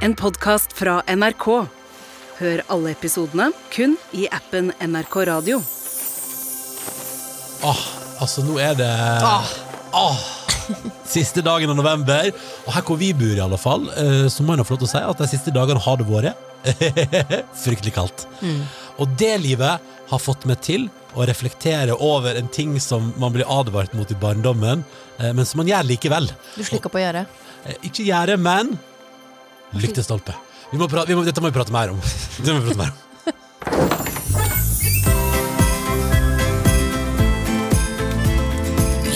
En podkast fra NRK. Hør alle episodene kun i appen NRK Radio. Åh, altså nå er det Åh, Siste dagen av november Og her hvor vi bor i alle fall eh, Så må jeg få lov til å si at de siste dagene har det vært Fryktelig kaldt Og det livet har fått meg til Å reflektere over en ting som man blir advart mot i barndommen eh, Men som man gjør likevel Du slikka på gjerdet. Eh, Ikke gjøre, men Lyktestolpe vi må vi må, Dette må vi prate mer om. Dette må vi prate mer om.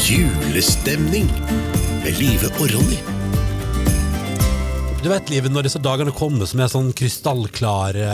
Julestemning med Live og Ronny. Du vet, Livet, når disse dagene kommer som er sånn krystallklare,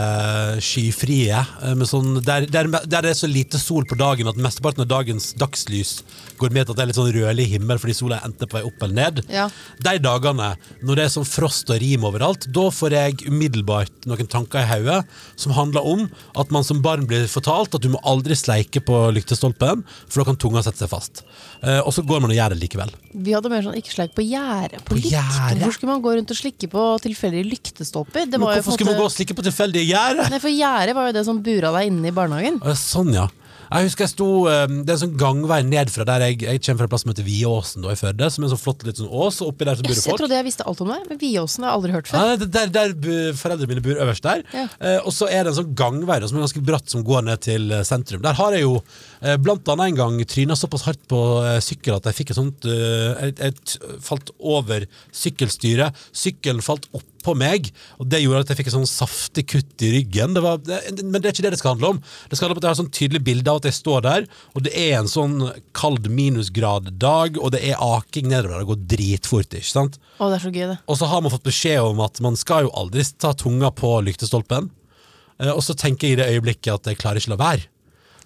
skyfrie, eh, med sånn, der, der, der det er så lite sol på dagen at mesteparten av dagens dagslys går med til at det er litt sånn rødlig himmel fordi sola er enten på vei opp eller ned. Ja. De dagene, når det er sånn frost og rim overalt, da får jeg umiddelbart noen tanker i hodet som handler om at man som barn blir fortalt at du må aldri sleike på lyktestolpen, for da kan tunga sette seg fast. Eh, og så går man og gjør det likevel. Vi hadde mer sånn ikke sleik på gjerdet. På På lykt. hvor Hvorfor skulle man gå rundt og slikke på tilfeldige lyktestolper? Det Men var jo hvorfor en skulle man gå og slikke på tilfeldige gjerder? For gjerdet var jo det som bura deg inne i barnehagen. Sånn, ja. Jeg husker jeg sto eh, Det er en sånn gangvei ned fra der jeg, jeg kommer fra en plass som heter Viåsen da, i Førde, som er en sånn flott liten sånn ås, oppi der som bor Yes, det jeg folk. trodde jeg visste alt om det, men Viåsen har jeg aldri hørt før. Ja, det- der, der foreldrene mine bor øverst der. Ja. Eh, og så er det en sånn gangvei da, som er ganske bratt, som går ned til eh, sentrum. Der har jeg jo eh, blant annet en gang tryna såpass hardt på eh, sykkel at jeg fikk et sånt eh, jeg, jeg falt over sykkelstyret. Sykkelen falt oppå meg, og det gjorde at jeg fikk et sånn saftig kutt i ryggen. Det var, det, men det er ikke det det skal handle om. Det skal handle om at jeg har et sånn tydelig bilde av at jeg står der, og det er en sånn kald minusgrad-dag, og det er aking nedover. Det går dritfort, ikke sant? Å, det er så gøy, det. Og så har man fått beskjed om at man skal jo aldri ta tunga på lyktestolpen. Eh, Og så tenker jeg i det øyeblikket at jeg klarer ikke å la være.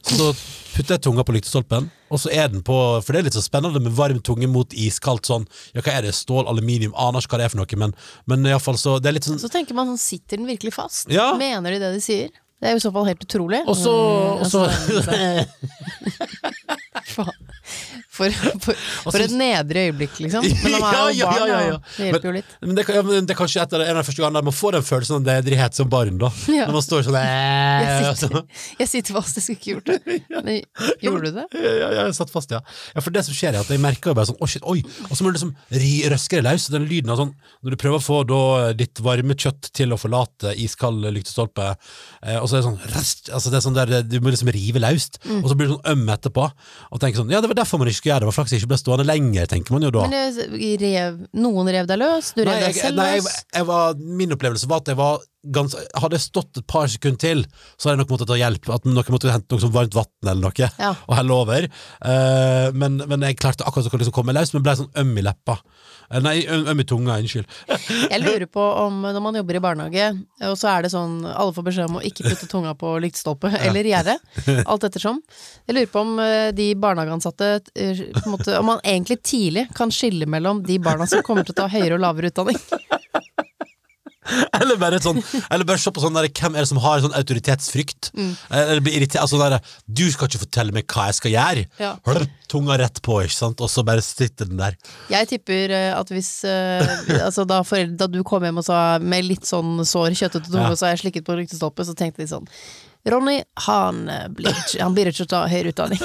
Så da putter jeg tunga på lyktestolpen, og så er den på For det er litt så spennende med varm tunge mot iskaldt sånn Ja, hva er det? Stål, aluminium? Aner ikke hva det er for noe, men, men iallfall så Det er litt sånn Så tenker man sånn, sitter den virkelig fast? Ja. Mener de det de sier? Det er jo i så fall helt utrolig. Og så, Mm, og så altså. For, for, for et nedre øyeblikk, liksom. Men han er jo ja, barn, ja, ja. ja, Det hjelper jo litt. Men det, men det er kanskje etter, en av de første gangene man får den følelsen av nedrighet som barn, da. Når man står sånn Jeg eh, sitter, jeg sitter fast, jeg skulle ikke gjort det. Men gjorde du det? Ja, jeg satt fast, ja. For det som skjer, er at jeg merker bare sånn Å, shit, oi! Og så må du liksom røske det løs. Den lyden av sånn Når du prøver å få da ditt varme kjøtt til å forlate iskald lyktestolpe, eh, og så er det sånn rest, altså det er sånn der Du må liksom rive løst, og så blir du sånn øm etterpå. Og tenker sånn Ja, det var derfor man ikke skulle gjøre det. Det var flaks jeg ikke ble stående lenger, tenker man jo da. Men rev, noen rev deg løs, du rev Nei, deg selv selv nei jeg, løs. jeg var, min opplevelse var at jeg var gans, Hadde jeg stått et par sekunder til, så hadde jeg nok måttet ta hjelp. At noen måtte hente noe som varmt vann eller noe, Ja. og helle over. Uh, men, men jeg klarte akkurat å liksom komme løs, men ble sånn øm i leppa. Eh, nei, øm, øm i tunga, unnskyld. Jeg lurer på om når man jobber i barnehage, og så er det sånn alle får beskjed om å ikke putte tunga på lyktstolpe eller gjerde, alt ettersom. Jeg lurer på om eh, de barnehageansatte eh, måte, Om man egentlig tidlig kan skille mellom de barna som kommer til å ta høyere og lavere utdanning. Eller bare, sånn, eller bare se på sånn der, hvem er det som har sånn autoritetsfrykt. Mm. Eller blir irritert, altså der, Du skal ikke fortelle meg hva jeg skal gjøre! Ja. Hør, Tunga rett på, ikke sant? og så bare sitter den der. Jeg tipper eh, at hvis uh, altså da, foreldre, da du kom hjem og sa med litt sånn sår, kjøttete tunge, Ja. og så har jeg slikket på lyktestolpe, så tenkte de sånn Ronny, han, eh, blir ikke, han blir ikke å ta høyere utdanning.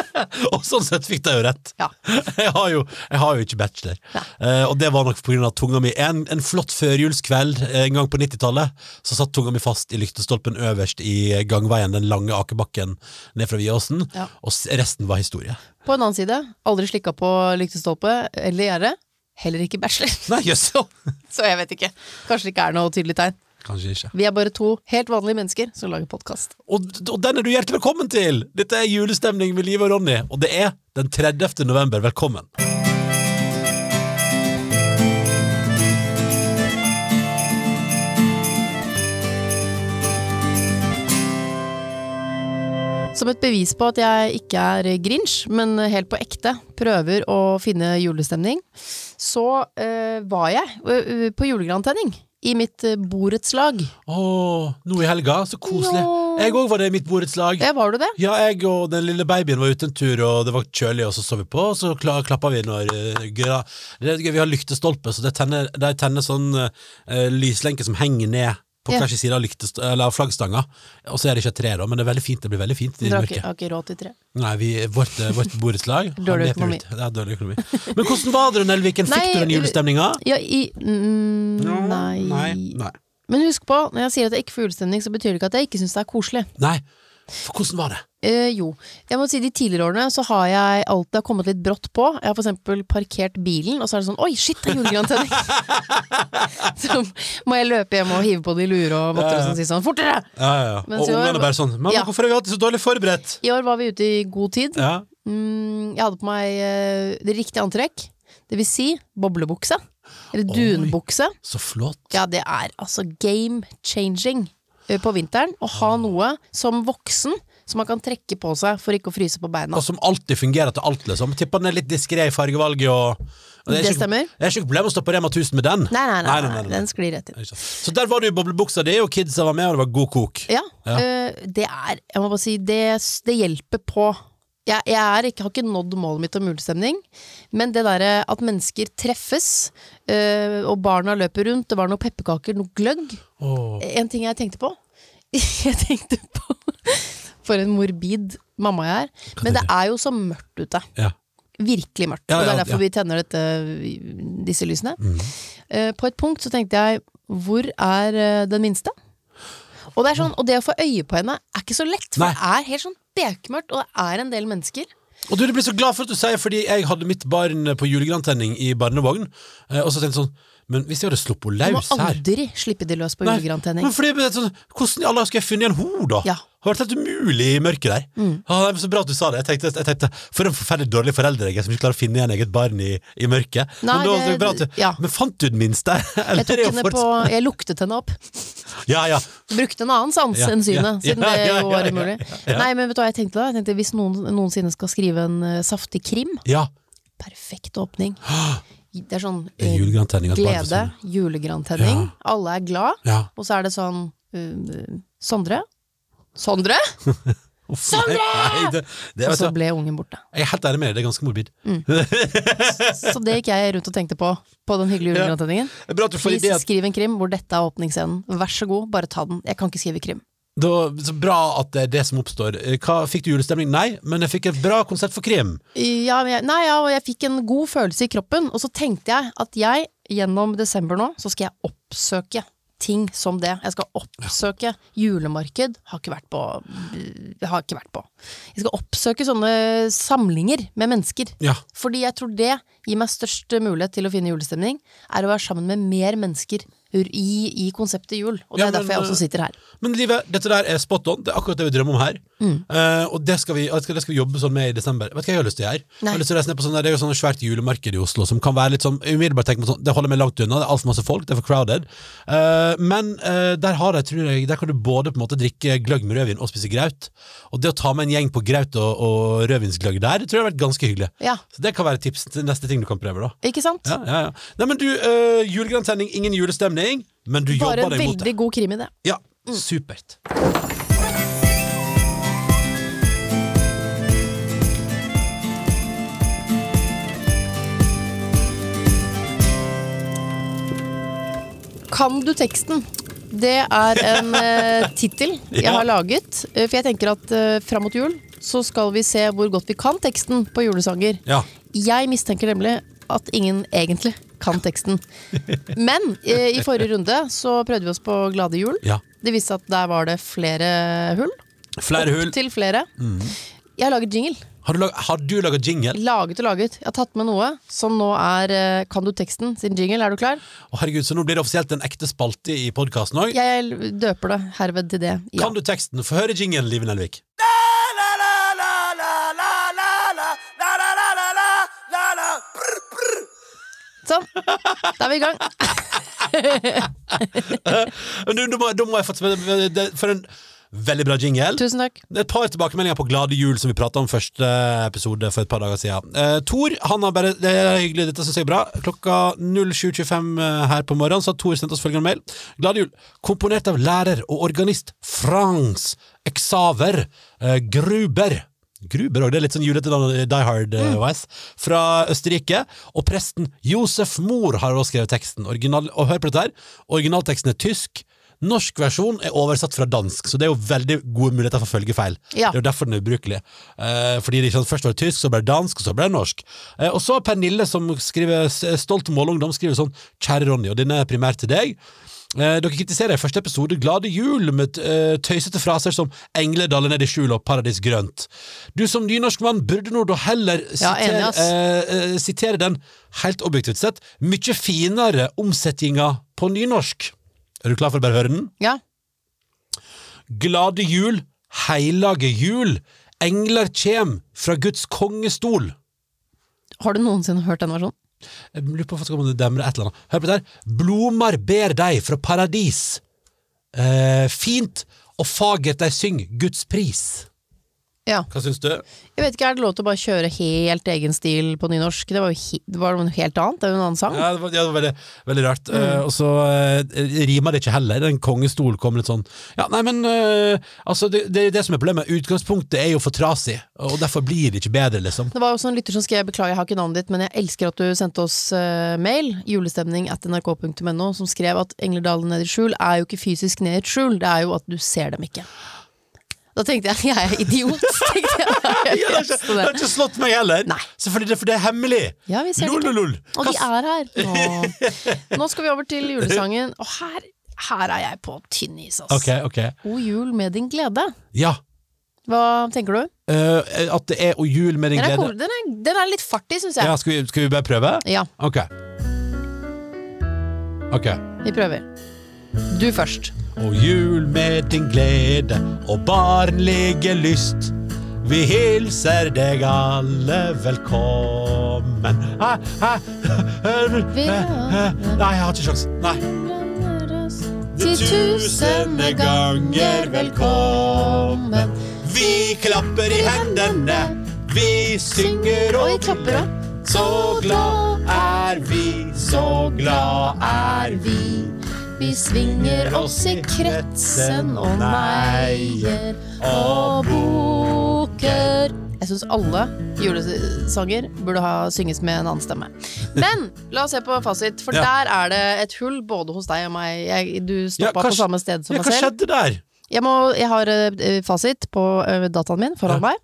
Og sånn sett fikk de jo rett. Ja. Jeg har jo, jeg har jo ikke bachelor. Eh, og det var nok av tunga mi. En, en flott førjulskveld eh, en gang på 90-tallet, så satt tunga mi fast i lyktestolpen øverst i gangveien, den lange akebakken ned fra Viåsen, Ja. og resten var historie. På en annen side, aldri slikka på lyktestolpe eller gjerde. Heller ikke bachelor. Nei, jøss. Så jeg vet ikke. Kanskje det ikke er noe tydelig tegn. Kanskje ikke. Vi er bare to helt vanlige mennesker som lager podkast. Og, og den er du hjertelig velkommen til! Dette er julestemning med Live og Ronny, og det er den 30. november. Velkommen. Som et bevis på at jeg ikke er grinch, men helt på ekte prøver å finne julestemning, så eh, var jeg eh, på julegrantenning i mitt eh, borettslag. Å, nå i helga, så koselig. Ja. Jeg òg var det i mitt borettslag. Ja, var du det? Ja, jeg og den lille babyen var ute en tur, og det var kjølig, og så så vi på, og så kla klappa vi når uh, det, gøy, Vi har lyktestolpe, så det tenner, tenner sånn uh, lyslenke som henger ned på hver sin side av, lyktest- eller flaggstanga. Og så er det ikke et tre, da, men det er veldig fint. Det blir veldig fint i Dere har ikke, mørket. har ikke råd til tre. Nei, vi, vårt, eh, vårt borettslag Dårlig økonomi. Ja, dårlig økonomi. Men hvordan var det, Nelviken? Fikk Nei, du den julestemninga? Ja, i mm, nei. Nei. Nei. Men husk på, når jeg sier at jeg ikke får julestemning, så betyr det ikke at jeg ikke syns det er koselig. Nei. For hvordan var det? Eh, jo. Jeg må si De tidligere årene så har jeg alltid kommet litt brått på. Jeg har eksempel parkert bilen, og så er det sånn Oi, shit, det er julegrantenning! så må jeg løpe hjem og hive på de lure og votter og sånn, si sånn Fortere! Ja, ja, Og ungene bare sånn Men Ja. hvorfor er vi alltid så dårlig forberedt? I år var vi ute i god tid. Ja. Mm, jeg hadde på meg uh, det riktige antrekk. Det vil si boblebukse. Eller dunbukse. Så flott. Ja, det er altså game changing eh, på vinteren. Å ha noe som voksen som man kan trekke på seg for ikke å fryse på beina. Og som alltid fungerer til alt, liksom. Tipper den er litt diskré i fargevalget og, Det ikke, stemmer. Det er ikke noe problem å stå på Rema 1000 med den. Nei, nei, nei, Nei, nei, den sklir rett inn. Så der var du i boblebuksa di, og kidsa var med, og det var god kok. Ja, Ja. Øh, det er Jeg må bare si, det, det hjelper på. Jeg, jeg er har ikke nådd målet mitt om julestemning, men det derre at mennesker treffes, øh, og barna løper rundt, det var noen pepperkaker, noe gløgg oh. En ting jeg tenkte på Jeg tenkte på For en morbid mamma jeg er. Men det er jo så mørkt ute. Ja. Virkelig mørkt. Ja, og det er derfor ja. vi tenner dette, disse lysene. Mm. Uh, på et punkt så tenkte jeg hvor er uh, den minste? Og det, er sånn, og det å få øye på henne er ikke så lett, for Nei. det er helt sånn bekmørkt, og det er en del mennesker. Og du, du blir så glad for at du sier, fordi jeg hadde mitt barn på julegrantenning i barnevogn, eh, og så tenkte jeg sånn Men hvis jeg hadde sluppet Du må aldri her slippe de løs på julegrantenning. Sånn, Hvordan i alle dager skal jeg finne igjen henne, da? Ja. Det har vært helt umulig i mørket der. Ah, det er så bra at du sa det. Jeg tenkte, jeg tenkte For en forferdelig dårlig forelder jeg er som ikke klarer å finne igjen eget barn i, i mørket. Nei, men, da, det- det du, ja. men fant du den minste? Eller Jeg henne på Jeg luktet henne opp. Ja, ja. Brukte en annen sans Ja, enn synet, siden det jo var umulig. Nei, men vet du hva jeg tenkte da? Jeg tenkte Hvis noen noensinne skal skrive en uh, saftig krim, ja. perfekt åpning. Det er sånn Det er eh, julegrantenning. glede, julegrantenning. Ja. Alle er glad, Ja. og så er det sånn uh, Sondre? Sondre? Uff, Sondre! Nei, det, det, Og så ble ungen borte. jeg er helt ærlig med deg, det er ganske morbid. Så det gikk jeg rundt og tenkte på på den hyggelige julegrantenningen. Please, skriv en krim hvor dette er åpningsscenen. Vær så god, bare ta den. Jeg kan ikke skrive krim. Da, Så bra at det er det som oppstår. Eh, Hva, fikk du julestemning? Nei, men jeg fikk et bra konsept for krim. Ja, jeg, nei, ja, og jeg fikk en god følelse i kroppen, og så tenkte jeg at jeg gjennom desember nå, så skal jeg oppsøke ting som det. Jeg skal oppsøke julemarked. Har ikke vært på Jeg har ikke vært på. Jeg skal oppsøke sånne samlinger med mennesker. Ja. Fordi jeg tror det gir meg størst mulighet til å finne julestemning, er å være sammen med mer mennesker i, i konseptet jul. Og det Ja, er derfor jeg også sitter her. Men livet, dette der er spot on. Det er akkurat det vi drømmer om her. Mm. Eh, og det skal, vi, det skal vi jobbe sånn med i desember. Vet du hva jeg har lyst til å gjøre? Jeg har lyst til å reise ned på sånne, Det er jo sånn svært julemarked i Oslo som kan være litt sånn Umiddelbart tenker man sånn Det holder meg langt unna, det er altfor masse folk, det er for crowded. Uh, men uh, der har jeg, tror jeg Der kan du både på en måte drikke gløgg med rødvin og spise graut. Og det å ta med en gjeng på graut og, og rødvinsgløgg der, det tror jeg har vært ganske hyggelig. Ja, Så det kan være tips til neste ting du kan prøve, da. ikke sant? Ja, ja, ja. Nei, men du, uh, julegrantenning, ingen julestemning, men du Bare jobber deg mot det. Bare en veldig god krim i det. Ja, supert. Kan du teksten? Det er en uh, tittel jeg har laget. eh, for jeg tenker at uh, fram mot jul så skal vi se hvor godt vi kan teksten på julesanger. Ja. Jeg mistenker nemlig at ingen egentlig kan teksten. Men uh, i forrige runde så prøvde vi oss på Glade jul. ja. Det viste seg at der var det flere hull. Flere hull. Opp til flere. Jeg har laget jingle. Har du, lag, har du laget jingle? Laget og laget. Jeg har tatt med noe som nå er eh, Kan du teksten sin jingle. Er du klar? Å, herregud, så nå blir det offisielt en ekte spalte i podkasten òg. Jeg døper det herved til det. Ja. Kan du teksten? Få høre jinglen, Live Nelvik. Sånn. Da er vi i gang. Men du, da må, da må jeg få det- For en Veldig bra jingle. Tusen takk. Et par tilbakemeldinger på Glade jul som vi prata om første episode for et par dager siden. Uh, Tor, han har bare Det er hyggelig, dette syns jeg er bra. Klokka 07.25 eh, her på morgenen så har Tor sendt oss følgende mail. Glade jul. Komponert av lærer og organist Frans Exaver uh, Gruber. Gruber òg, det er litt sånn julete Die Hard-wise. Mm. Fra Østerrike. Og presten Josef Mohr har også skrevet teksten. Original, og hør på dette her. Originalteksten er tysk. Norsk versjon er oversatt fra dansk, så det er jo veldig gode muligheter for følgefeil. Ja. Det er jo derfor den er ubrukelig. Eh, fordi det sant, Først var det tysk, så ble det dansk, og så ble det norsk. Eh, og så Pernille, som skriver Stolt målungdom, skriver sånn Kjære Ronny, og denne er primært til deg. Eh, dere kritiserer i første episode Glade jul med eh, tøysete fraser som Engledalen er ned i skjul og Paradis grønt. Du som nynorskmann burde nå da heller sitere, ja, eh, eh, sitere den, helt objektivt sett, mye finere omsettinga på nynorsk. Er du klar for å bare høre den? Ja. Glade jul, heilage jul, engler kjem fra Guds kongestol. Har du noensinne hørt den versjonen? Jeg lurer på om det demrer et eller annet. Hør på det her. Blomar ber deg fra paradis. Eh, fint og fagert dei syng Guds pris. Ja. Hva syns du? Jeg vet ikke, Er det lov til å bare kjøre helt egen stil på nynorsk? Det var jo he det var noe helt annet. Det er jo en annen sang. Ja, det var, ja, det var veldig, veldig rart. Eh, og så uh, rimer det ikke heller. Den kongestol kom litt sånn Ja, nei, men uh, altså, det, det det som er problemet. Utgangspunktet er jo for trasig, og derfor blir det ikke bedre, liksom. Det var også en lytter som skrev Beklager, jeg har ikke navnet ditt, men jeg elsker at du sendte oss mail, julestemning at nrk.no, som skrev at Engledalen nede i skjul er jo ikke fysisk ned i et skjul, det er jo at du ser dem ikke. Da tenkte jeg jeg er idiot, tenkte jeg. jeg. Ja, det, har ikke, det har ikke slått meg heller. Nei. Selvfølgelig, det, for det er hemmelig. Ja, vi ser Lol, lol. Og de er her. Nå. Nå skal vi over til julesangen, og her, her er jeg på tynn is, ass. Ok, ok. God jul med din glede. Ja. Hva tenker du? Uh, at det er O jul med din Den glede. cool. den er, den er litt fartig, syns jeg. Ja, skal, vi, skal vi bare prøve? Ja, Ok. Ok. vi prøver. Du først. Og jul med din glede og barnlige lyst. Vi hilser deg alle velkommen. Nei, jeg har ikke sjans. Nei. Til tusende ganger velkommen. Vi klapper i hendene, vi synger Og klapper. Så glad er vi, så glad er vi. Vi svinger oss i kretsen og neier og bukker. Jeg syns alle julesanger burde ha synges med en annen stemme. Men la oss se på fasit, for Ja. der er det et hull både hos deg og meg. Jeg, du stoppa ja, på samme sted som Ja, meg hva skjedde der? Jeg, må, jeg har uh, fasit på uh, dataen min foran meg.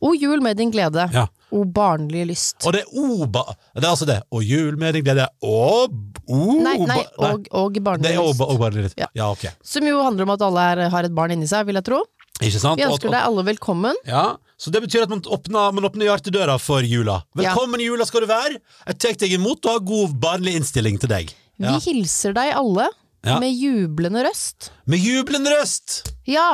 O jul med din glede. Ja. O barnlig lyst. Og det er oba Det er altså det. Og jul med din glede. Og o, Nei, nei, og, og, og Det er lyst. og, og lyst. Ja. Ja, ok. Som jo handler om at alle er, har et barn inni seg, vil jeg tro. Ikke sant? Vi ønsker deg alle velkommen. Ja, Så det betyr at man åpner, man åpner hjertedøra for jula. Velkommen i jula skal du være! Jeg tar deg imot og har god barnlig innstilling til deg. Ja. Vi hilser deg alle Ja. med jublende røst. Med jublende røst! Ja!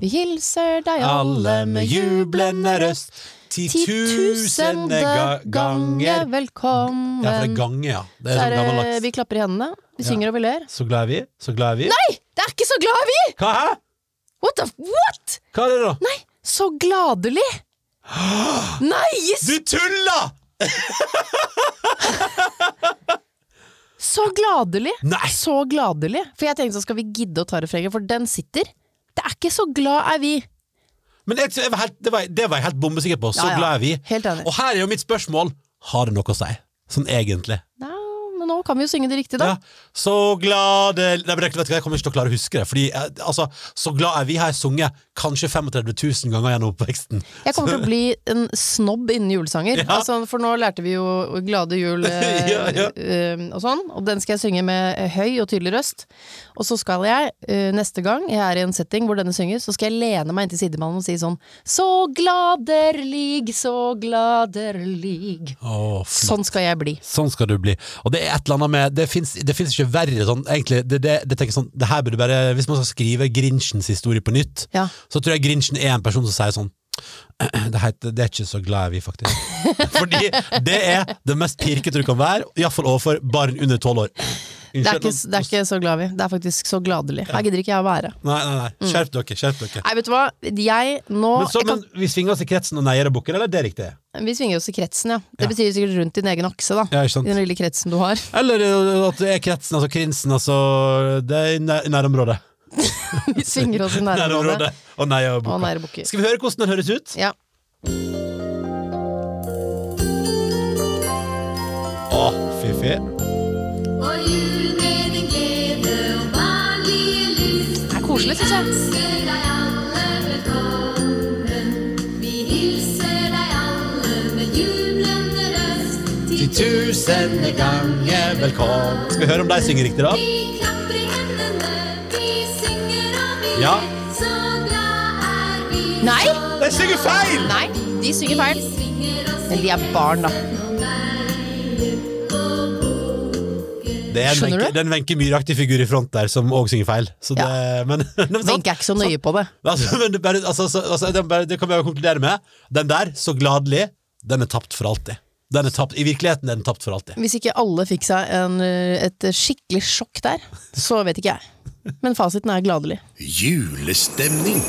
Vi hilser deg alle med jublende røst. Titusende ga ganger velkommen. Ja, for det er gange, ja. Det er Så sånn er gammeldags. vi klapper i hendene, vi synger og vi ler. Så glad er vi. Så glad er vi. Nei! Det er ikke så glad er vi! Hva hæ? What the What?! Hva er det, da? Nei, så gladelig! Nei! Du tuller! Så gladelig! Nei! Så gladelig. For jeg tenkte så skal vi gidde å ta refrenget, for den sitter. Det er ikke så glad er vi. Men jeg, jeg var helt, det, var, det var jeg helt bombesikker på. Så Ja, ja. glad er vi. Og her er jo mitt spørsmål. Har det noe å si? Sånn egentlig. Ja, men nå kan vi jo synge det riktig, da. Ja, så glad Nei, men vet du Jeg kommer ikke til å klare å huske det. Fordi eh, altså, Så glad er vi har jeg sunget kanskje 35 000 ganger gjennom oppveksten. Jeg kommer til å bli en snobb innen julesanger. Ja. Altså, for nå lærte vi jo Glade jul eh, Ja, ja. eh, og sånn, og den skal jeg synge med eh, høy og tydelig røst. Og så skal jeg, neste gang jeg er i en setting hvor denne synges, så skal jeg lene meg inntil sidemannen og si sånn Så gladerlig, så gladerlig. Sånn skal jeg bli. Sånn skal du bli. Og det er et eller annet med Det fins ikke verre sånn Egentlig, det, det, det tenker sånn Det her burde bare Hvis man skal skrive Grinchens historie på nytt, Ja. Så tror jeg Grinchen er en person som sier sånn det, heter, det er ikke så glad er vi, faktisk. Fordi det er det mest pirkete du kan være, iallfall overfor barn under tolv år. Det er, ikke, det er ikke så glad vi. Det er faktisk så gladelig. Her gidder ikke jeg å være. Nei, nei, nei. Skjerp dere. skjerp dere Nei, vet du hva. Jeg nå Men, så, jeg kan, men vi svinger oss i kretsen og neier og bukker, eller er det riktig? Vi svinger oss i kretsen, ja. Det Ja. betyr sikkert rundt din egen akse, da. Ja, I den lille kretsen du har. Eller uh, at det er kretsen, altså krinsen, altså Det er i nærområdet. Vi svinger oss i nærområdet. Og nære bukker. Skal vi høre hvordan den høres ut? Ja. Å, fy-fy. Og jul med din glede og vanlige lys. Det er koselig, syns jeg. Tusende ganger velkommen. Skal vi høre om de synger riktig, da? Ja. Nei! De synger feil! Nei, de synger feil. Men de er barn, da. Det er en Skjønner Wenche- du? det er en Wenche Myhre-aktig figur i front der som òg synger feil. Så det, men, men, sant? Wenche er ikke så nøye på det. Altså, men det, bare, altså, altså, altså, det, bare, det kan vi jo konkludere med. Den der, så gladelig, den er tapt for alltid. Den er tapt, I virkeligheten er den tapt for alltid. Hvis ikke alle fikk seg en, eh, et skikkelig sjokk der, så vet ikke jeg. Men fasiten er gladelig. Julestemning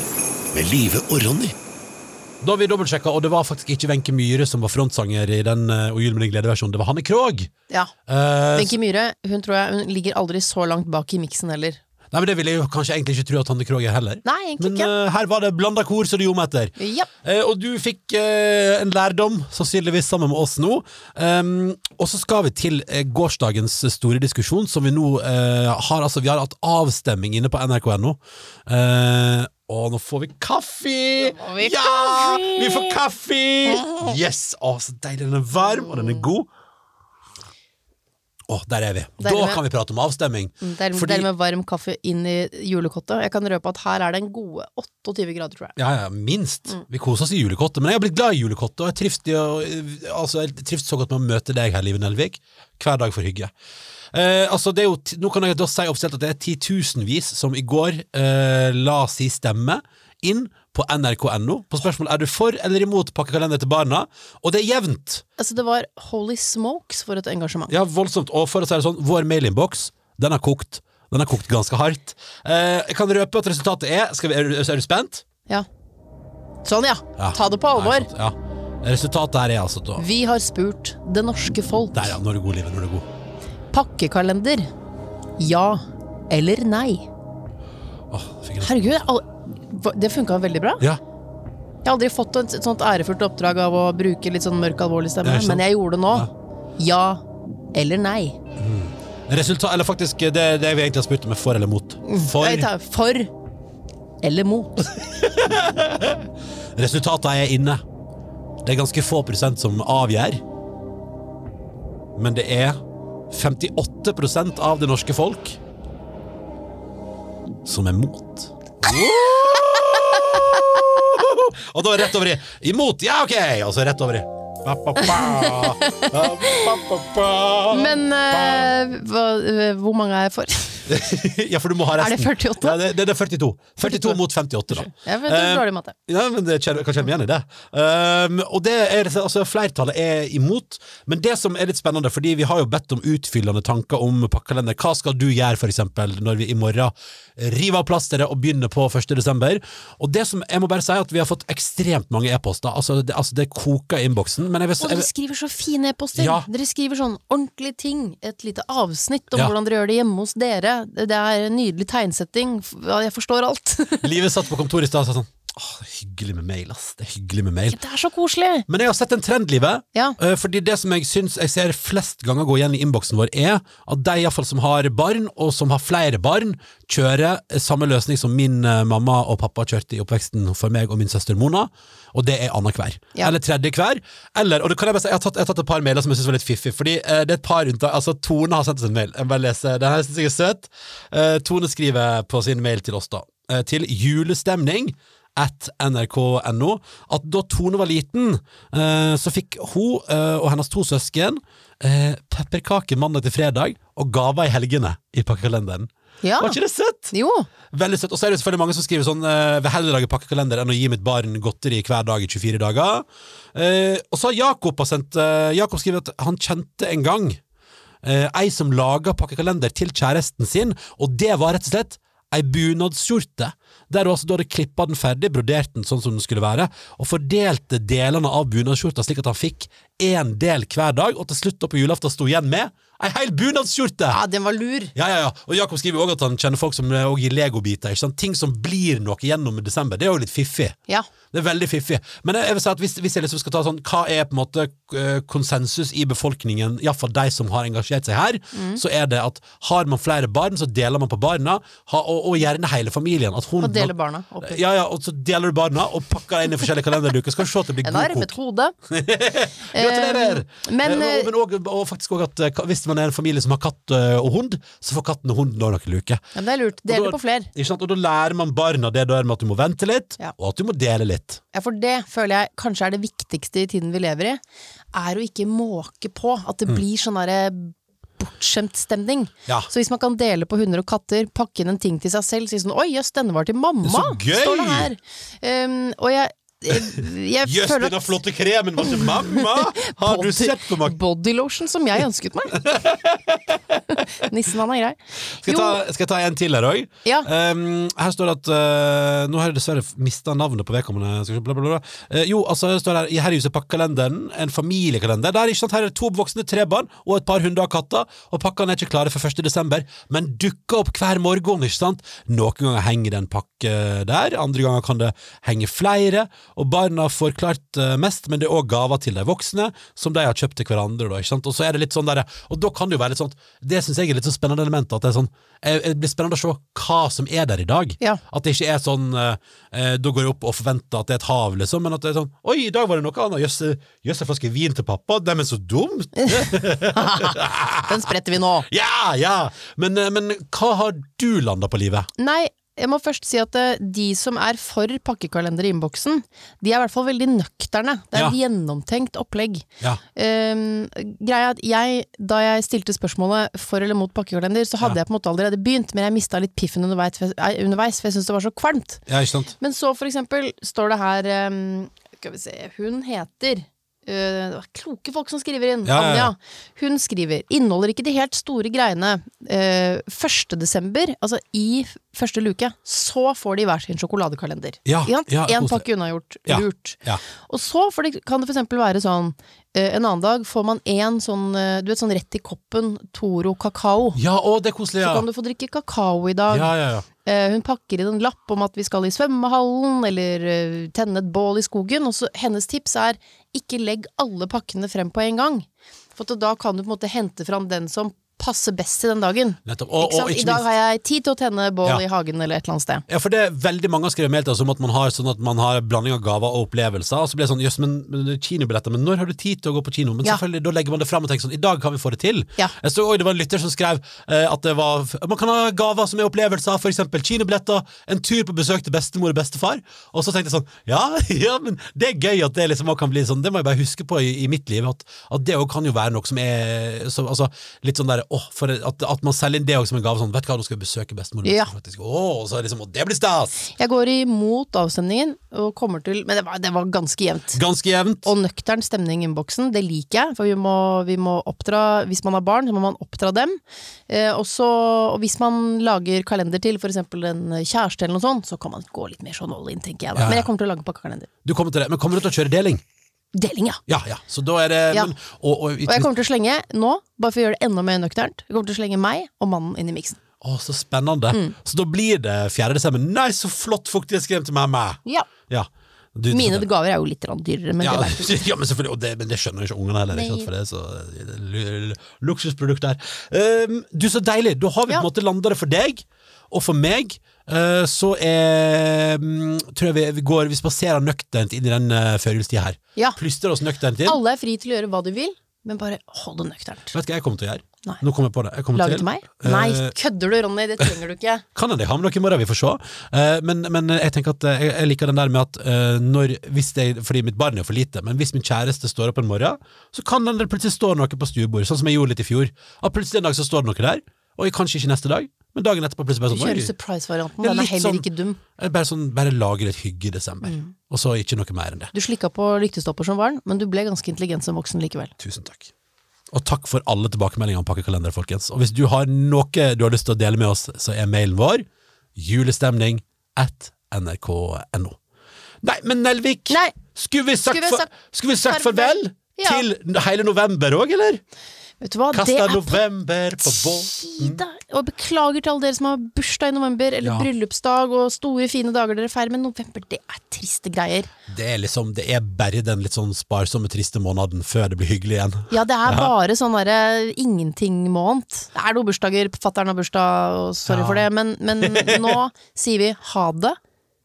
med Live og Ronny. Da har vi dobbeltsjekka, og det var faktisk ikke Wenche Myhre som var frontsanger i den uh, Og jul med din glede-versjonen, det var Hanne Krogh. Ja. Wenche uh, Myhre hun tror jeg hun ligger aldri så langt bak i miksen heller. Nei, men Det ville jeg jo kanskje egentlig ikke tro at Hanne Krogh er heller. Nei, egentlig Men ikke. eh, her var det blanda kor så det gjorde meg etter. Ja. Eh, og du fikk eh, en lærdom, sannsynligvis sammen med oss nå. Um, og så skal vi til eh, gårsdagens store diskusjon, som vi nå eh, har Altså, vi har hatt avstemming inne på nrk.no. Eh, og nå får vi kaffe! får vi ja! kaffe! Vi får kaffe! Yes! Å, så deilig. Den er varm, og den er god. Å, der er vi. Deilig da med- kan vi prate om avstemming. Der, Fordi- der med varm kaffe inn i julekottet. Jeg kan røpe at her er det en gode 28 grader, tror jeg. Ja, ja, minst. Mm. Vi koser oss i julekottet. Men jeg har blitt glad i julekottet, og jeg trives, altså, jeg trives så godt med å møte deg her, Live Nelvik. Hver dag for hygge. Eh, altså, det jo, nå kan jeg da si offisielt at det er titusenvis som i går eh, la si stemme inn på nrk.no på spørsmål er du for eller imot pakkekalender til barna, og det er jevnt. Altså, det var holy smokes for et engasjement. Ja, voldsomt. Og for å si det sånn, vår mailinnboks, den har kokt. Den har kokt ganske hardt. Eh, jeg kan røpe at resultatet er skal vi, er, du, er du spent? Ja. Sånn, ja. Ja. Ta det på alvor. Nei, sant, ja. Resultatet her er altså da Vi har spurt det norske folk. Der, ja. Nå er du god, Live. Nå er du god. Pakkekalender. Ja eller nei? Åh. Herregud, det funka veldig bra. Ja. Jeg har aldri fått et sånt ærefullt oppdrag av å bruke litt sånn mørk, alvorlig stemme, men jeg gjorde det nå. Ja eller nei? Resultat, eller faktisk det, det vi egentlig har spurt om, er for eller mot. For for eller mot. resultatene er inne. Det er ganske få prosent som avgjør. Men det er 58% av det norske folk som er mot. Og da rett over i imot. Ja, ok! Og så rett over i Ba, ba, ba. Men uh, hvor mange er jeg for? ja, for du må ha resten. Er det resten. 48? Ja, det, det er 42. 42 mot 58, da. Ja, men, det Eh, er dårlig matte. Ja, men det kjenner, kan kjenne meg igjen i det. Um, og det er, altså, Flertallet er imot, men det som er litt spennende, fordi vi har jo bedt om utfyllende tanker om pakkekalender. Hva skal du gjøre, for eksempel, når vi i morgen river av plasteret og begynner på 1. desember? Og det som, jeg må bare si at vi har fått ekstremt mange e-poster. Altså, det, altså, det koker i innboksen. Men jeg vil, Og dere skriver så fine e-poster. Ja. Dere skriver sånn ordentlige ting. Et lite avsnitt om Ja. hvordan dere gjør det hjemme hos dere. Det er en nydelig tegnsetting. Jeg forstår alt. Livet satt på kontoret i stad og sa sånn Åh, hyggelig med mail, ass. Det er hyggelig med mail. det er så koselig! Men jeg har sett en trend, Livet. Ja. Eh, Fordi det som jeg syns jeg ser flest ganger gå igjen i innboksen vår, er at de iallfall som har barn, og som har flere barn, kjører samme løsning som min eh, mamma og pappa kjørte i oppveksten for meg og min søster Mona, og det er annenhver. Ja. Eller tredje hver. Eller, og det kan jeg bare si, jeg har tatt, jeg har tatt et par mailer som jeg syns var litt fiffig, fordi eh, det er et par unntak. Altså, Tone har sendt oss en mail. Jeg bare leser. Den her syns jeg er søt. Eh, Tone skriver på sin mail til oss, da. eh, til julestemning at nrk.no at da Tone var liten, eh, så fikk hun eh, og hennes to søsken pepperkake pepperkaker mandag til fredag og gaver i helgene i pakkekalenderen. Ja. Var ikke det søtt? Jo. Veldig søtt. Og så er det selvfølgelig mange som skriver sånn eh, Vil heller lage pakkekalender enn å gi mitt barn godteri hver dag i 24 dager. Eh, og så har Jakob har sendt eh, Jakob skriver at han kjente en gang eh, ei som laga pakkekalender til kjæresten sin, og det var rett og slett ei bunadsskjorte, der hun altså da hadde klippa den ferdig, brodert den sånn som den skulle være, og fordelte delene av bunadsskjorta slik at han fikk én del hver dag, og til slutt da på julaften sto igjen med ei hel bunadsskjorte! Ja, den var lur. Ja, ja, ja. Og Jakob skriver også at han kjenner folk som gir legobiter. ikke sant? Ting som blir noe gjennom desember. Det er jo litt fiffig. Ja. Det er veldig fiffig. Men jeg, jeg vil si at hvis, hvis jeg liksom skal ta sånn Hva er på en måte eh, konsensus i befolkningen, iallfall de som har engasjert seg her, Mm. så er det at har man flere barn, så deler man på barna, ha, og, og gjerne hele familien. At hun, Og deler barna opp. Ja, ja, og så deler du barna og pakker inn i forskjellige kalenderduker. Skal vi se at det blir En god armet kok. hode. Gratulerer! Eh, men, Eh, og, men også, og faktisk òg at hvis man er en familie som har katt eh, og hund, så får katten og hunden da noen luker. Ja, det er lurt. Og Del det på flere. Og da lærer man barna det der med at du må vente litt, Ja. og at du må dele litt. Ja, for det føler jeg kanskje er det viktigste i tiden vi lever i, er å ikke måke på. At det blir sånn derre bortskjemt stemning. Mm. Ja. Så hvis man kan dele på hunder og katter, pakke inn en ting til seg selv, si sånn 'oi, jøss, denne var til mamma', Så gøy! står det her. Um, og jeg, jeg, Jøss, denne flotte kremen til mamma! Har du sett på meg? Bodylotion som jeg ønsket meg. Nissen, han er grei. Skal jeg, ta, skal jeg ta en til her òg? Ja. her står det at uh, Nå har jeg dessverre mista navnet på vedkommende. Eh, jo, altså det står her i Her i huset pakkekalenderen, en familiekalender. Der, ikke sant? Her er det to voksne, tre barn og et par hunder og katter. Og pakkene er ikke klare for 1. desember, men dukker opp hver morgen. ikke sant? Noen ganger henger det en pakke der, andre ganger kan det henge flere. Og barna får klart eh, mest, men det er òg gaver til de voksne, som de har kjøpt til hverandre. Da? Og så er det litt sånn der, og da kan det jo være litt sånn Det syns jeg er litt så spennende element. At det er sånn eh, Det blir spennende å se hva som er der i dag. Ja. At det ikke er sånn eh, eh, Da går jeg opp og forventer at det er et hav, liksom, men at det er sånn Oi, i dag var det noe annet. Jøss, jøss, en flaske vin til pappa. Neimen, så dumt! Den spretter vi nå. Ja, ja! Men, men hva har du landa på livet? Nei, jeg må først si at eh, de som er for pakkekalender i innboksen, de er i hvert fall veldig nøkterne. Det er et gjennomtenkt opplegg. Ja. Um, greia er at jeg, da jeg stilte spørsmålet for eller mot pakkekalender, så hadde Ja. jeg på en måte allerede begynt, men jeg mista litt piffen underveis, for jeg syntes det var så kvalmt. Ja, ikke sant? Men så for eksempel står det her um, Skal vi se Hun heter det var kloke folk som skriver inn. Ja, ja, ja. Anja. Hun skriver inneholder ikke de helt store greiene. Uh, 1. desember, altså i første luke, så får de hver sin sjokoladekalender. Ja, koselig. pakke unnagjort. Lurt. Og så det, kan det eksempel være sånn eh, En annen dag får man én sånn eh, Du vet sånn rett i koppen Toro kakao. Ja, å, det er koselig, Så kan du få drikke kakao i dag. Ja, ja, ja. Eh, hun pakker inn en lapp om at vi skal i svømmehallen, eller eh, tenne et bål i skogen. Og så hennes tips er ikke legg alle pakkene frem på en gang. For at da kan du på en måte hente fram den som passer best til den dagen. Og, sant? og I dag har jeg tid til å tenne bål Ja. i hagen eller et eller annet sted. Ja, for det er veldig mange har skrevet mail til oss om at man har sånn at man har blanding av gaver og opplevelser. Og så blir det sånn, jøss, men, men er kinobilletter, men når har du tid til å gå på kino? Men Ja. selvfølgelig, da legger man det frem og tenker sånn, i dag kan vi få det til. Ja. Jeg så, oi, det var en lytter som skrev eh, at det var, man kan ha gaver som er opplevelser, for eksempel kinobilletter, en tur på besøk til bestemor og bestefar. Og så tenkte jeg sånn, ja, ja, men det er gøy at det liksom kan bli sånn, det må jeg bare huske på i, i mitt liv, at, at det òg kan jo være noe som er, så, altså, litt sånn der, åh, for at, at man selger inn det også som en gave, sånn, vet du hva, nå skal vi besøke bestemor. Ja. Oh. Så liksom, og det blir stas! Jeg går imot avstemningen og kommer til Men det var, det var ganske jevnt. Ganske jevnt. Og nøktern stemning i innboksen, det liker jeg, for vi må, vi må oppdra Hvis man har barn, så må man oppdra dem. Eh, også, og hvis man lager kalender til eksempel en kjæreste eller noe sånt, så kan man gå litt mer sånn all in, tenker jeg da. Ja, ja. Men jeg kommer til å lage pakkekalender. Du kommer til det, men kommer du til å kjøre deling? Deling, ja. Ja, ja, så da er det Ja. men, og, og, Og jeg kommer til å slenge nå, bare for å gjøre det enda mer nøkternt, jeg kommer til å slenge meg og mannen inn i miksen. Å, så spennende. Mm. Så da blir det 4. desember. Nei, så flott fuktighetskrem til mamma! Ja. Ja. Du, Mine det, gaver er jo litt dyrere, men ja, det ja, men det, men det skjønner jo ikke ungene heller, ikke sant, for det så luksusprodukt der. Um, du, så deilig! Da har vi på en måte landa det for deg, og for meg. eh, så er, mm, tror jeg vi, vi går Vi spaserer nøkternt inn i den uh, førjulstida her. Ja. Plystrer oss nøkternt inn. Alle er fri til å gjøre hva du vil, men bare hold det nøkternt. Vet du hva jeg kommer til å gjøre? Nei. Nå kommer jeg på det. Jeg Lager til, til meg? eh, Nei, kødder du, Ronny? Det trenger du ikke. Kan hende jeg har med noe i morgen, vi får se. Eh, men, men jeg tenker at eh, jeg, jeg liker den der med at eh, når hvis det, Fordi mitt barn er for lite, men hvis min kjæreste står opp en morgen, så kan det plutselig stå noe på stuebordet, sånn som jeg gjorde litt i fjor. At plutselig en dag så står det noe der, og kanskje ikke neste dag, men dagen etterpå plutselig bare sånn kjører surprise-varianten. Den er heller sånn- ikke dum. Bare sånn, bare lager litt hygge i desember. Og så ikke noe mer enn det. Du slikka på lyktestopper som barn, men du ble ganske intelligent som voksen likevel. Tusen takk. Og takk for alle tilbakemeldinger om pakkekalender, folkens. Og hvis du har noe du har lyst til å dele med oss, så er mailen vår julestemning at nrk.no. Nei, men Nelvik, Nei. skulle vi sagt, Skulle vi for, skulle vi sagt farvel Ja. til hele november òg, eller? Vet du hva, det Kasta er november på båten. Og beklager til alle dere som har bursdag i november, eller Ja. bryllupsdag og store, fine dager dere feirer, men november, det er triste greier. Det er liksom, det er bare den litt sånn sparsomme, triste måneden før det blir hyggelig igjen. Ja, det er bare sånn derre ingenting-måned. Det er noen bursdager, fatter'n har bursdag, og sorry Ja. for det, men, men nå sier vi ha det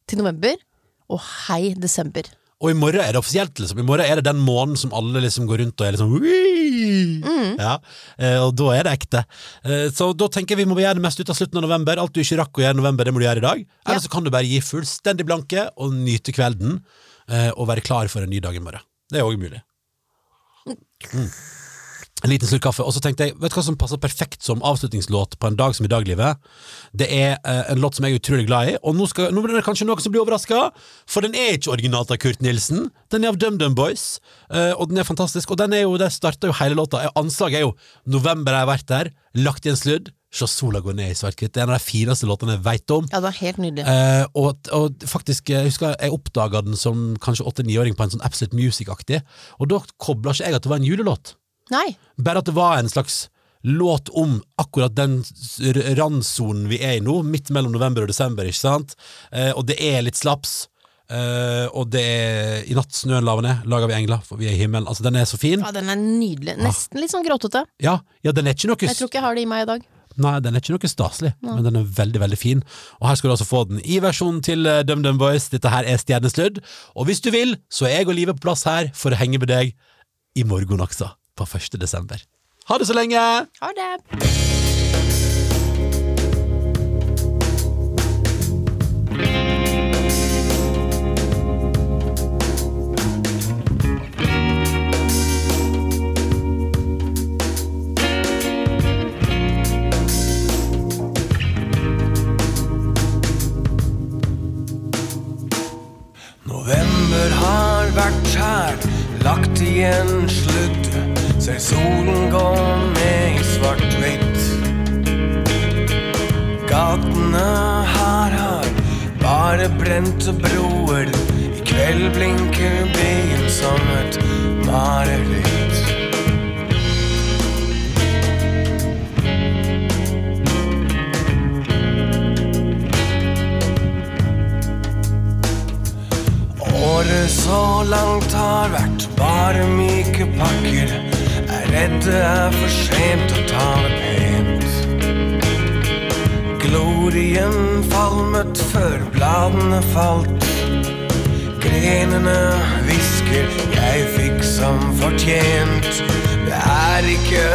til november, og hei desember. Og i morgen er det offisielt, liksom. I morgen er det den måneden som alle liksom går rundt og er liksom! Mm. Ja, eh, og da er det ekte. Eh, Så da tenker jeg vi må gjøre det mest ut av slutten av november. Alt du ikke rakk å gjøre i november, det må du gjøre i dag. Eller Ja. så kan du bare gi fullstendig blanke og nyte kvelden, eh, og være klar for en ny dag i morgen. Det er òg mulig. Mm. En liten slurk kaffe. Og så tenkte jeg, vet du hva som passer perfekt som avslutningslåt på en dag som i daglivet? Det er eh, en låt som jeg er utrolig glad i, og nå, skal, nå blir det kanskje noen som blir overraska, for den er ikke originalt av Kurt Nilsen. Den er av DumDum Boys, eh, og den er fantastisk. Og den er jo, det starter jo hele låta. Anslaget er jo 'November har jeg vært der', lagt i en sludd, se sola gå ned i svart-hvitt. Det er en av de fineste låtene jeg veit om. Ja, det var helt nydelig. Eh, og, og faktisk, jeg husker jeg oppdaga den som kanskje åtte-niåring på en sånn Absolute Music-aktig, og da kobla ikke jeg at det var en julelåt. Nei. Bare at det var en slags låt om akkurat den randsonen vi er i nå, midt mellom november og desember, ikke sant? Eh, og det er litt slaps. Eh, og det er I natt snøen laver ned, lager vi engler, for vi er i himmelen. Altså, den er så fin. Ja, den er nydelig. Nesten litt sånn gråtete. Ja, ja den er ikke noe Jeg tror ikke jeg har det i meg i dag. Nei, den er ikke noe staselig, men den er veldig, veldig fin. Og her skal du altså få den i versjonen til eh, DumDum Boys. Dette her er Stjernesludd. Og hvis du vil, så er jeg og Live på plass her for å henge med deg i morgen også, på 1. desember. Ha det så lenge! Ha det! November har vært her, lagt igjen sludd. Ser solen gå ned i svart-hvitt. Gatene her har bare brente broer. I kveld blinker byen som et mareritt. Året så langt har vært bare myke pakker. Er er for sent å ta det pent. Glorien falmet før bladene falt. Grenene hvisker jeg fikk som fortjent. Det er ikke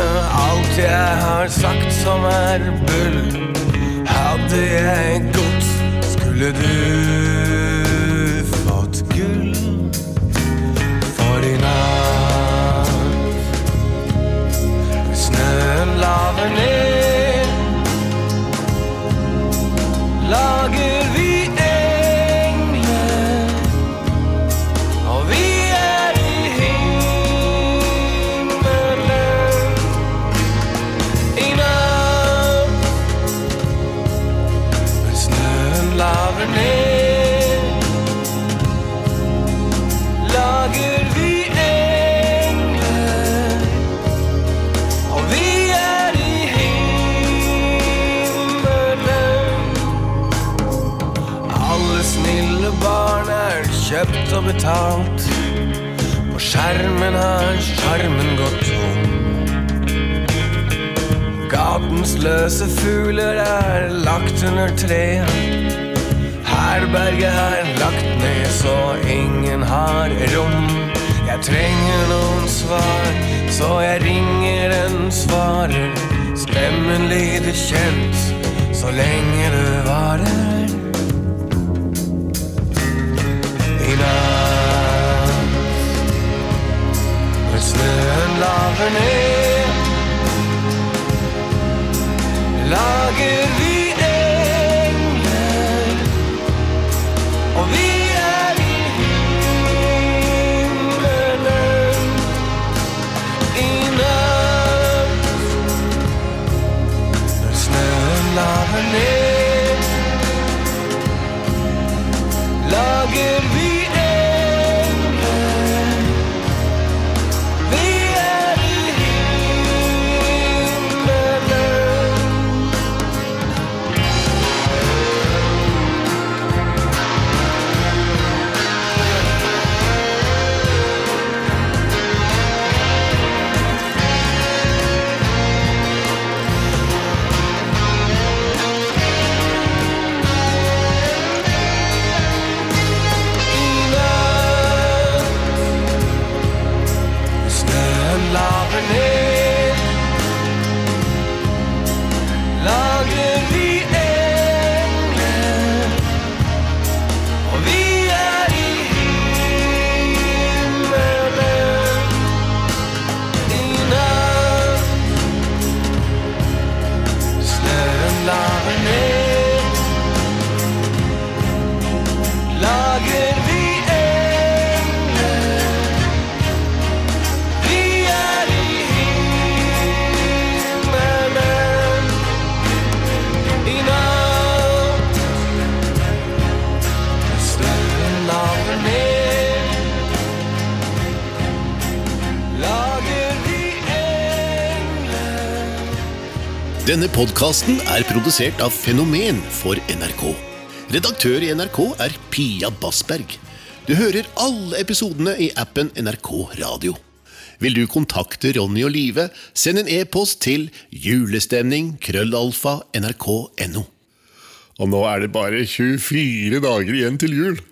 alt jeg har sagt som er bull. Hadde jeg gått, skulle du snøen laver ned, lager og betalt. På skjermen har skjermen gått tom. Gatens løse fugler er lagt under treet. Herberget er lagt ned så ingen har rom. Jeg trenger noen svar, så jeg ringer en svarer. Stemmen lyder kjent, så lenge det varer. I natt, når snøen laver ned, lager vi Denne podkasten er produsert av Fenomen for NRK. Redaktør i NRK er Pia Bassberg. Du hører alle episodene i appen NRK Radio. Vil du kontakte Ronny og Live, send en e-post til julestemning krøllalfa nrk.no. Og nå er det bare 24 dager igjen til jul.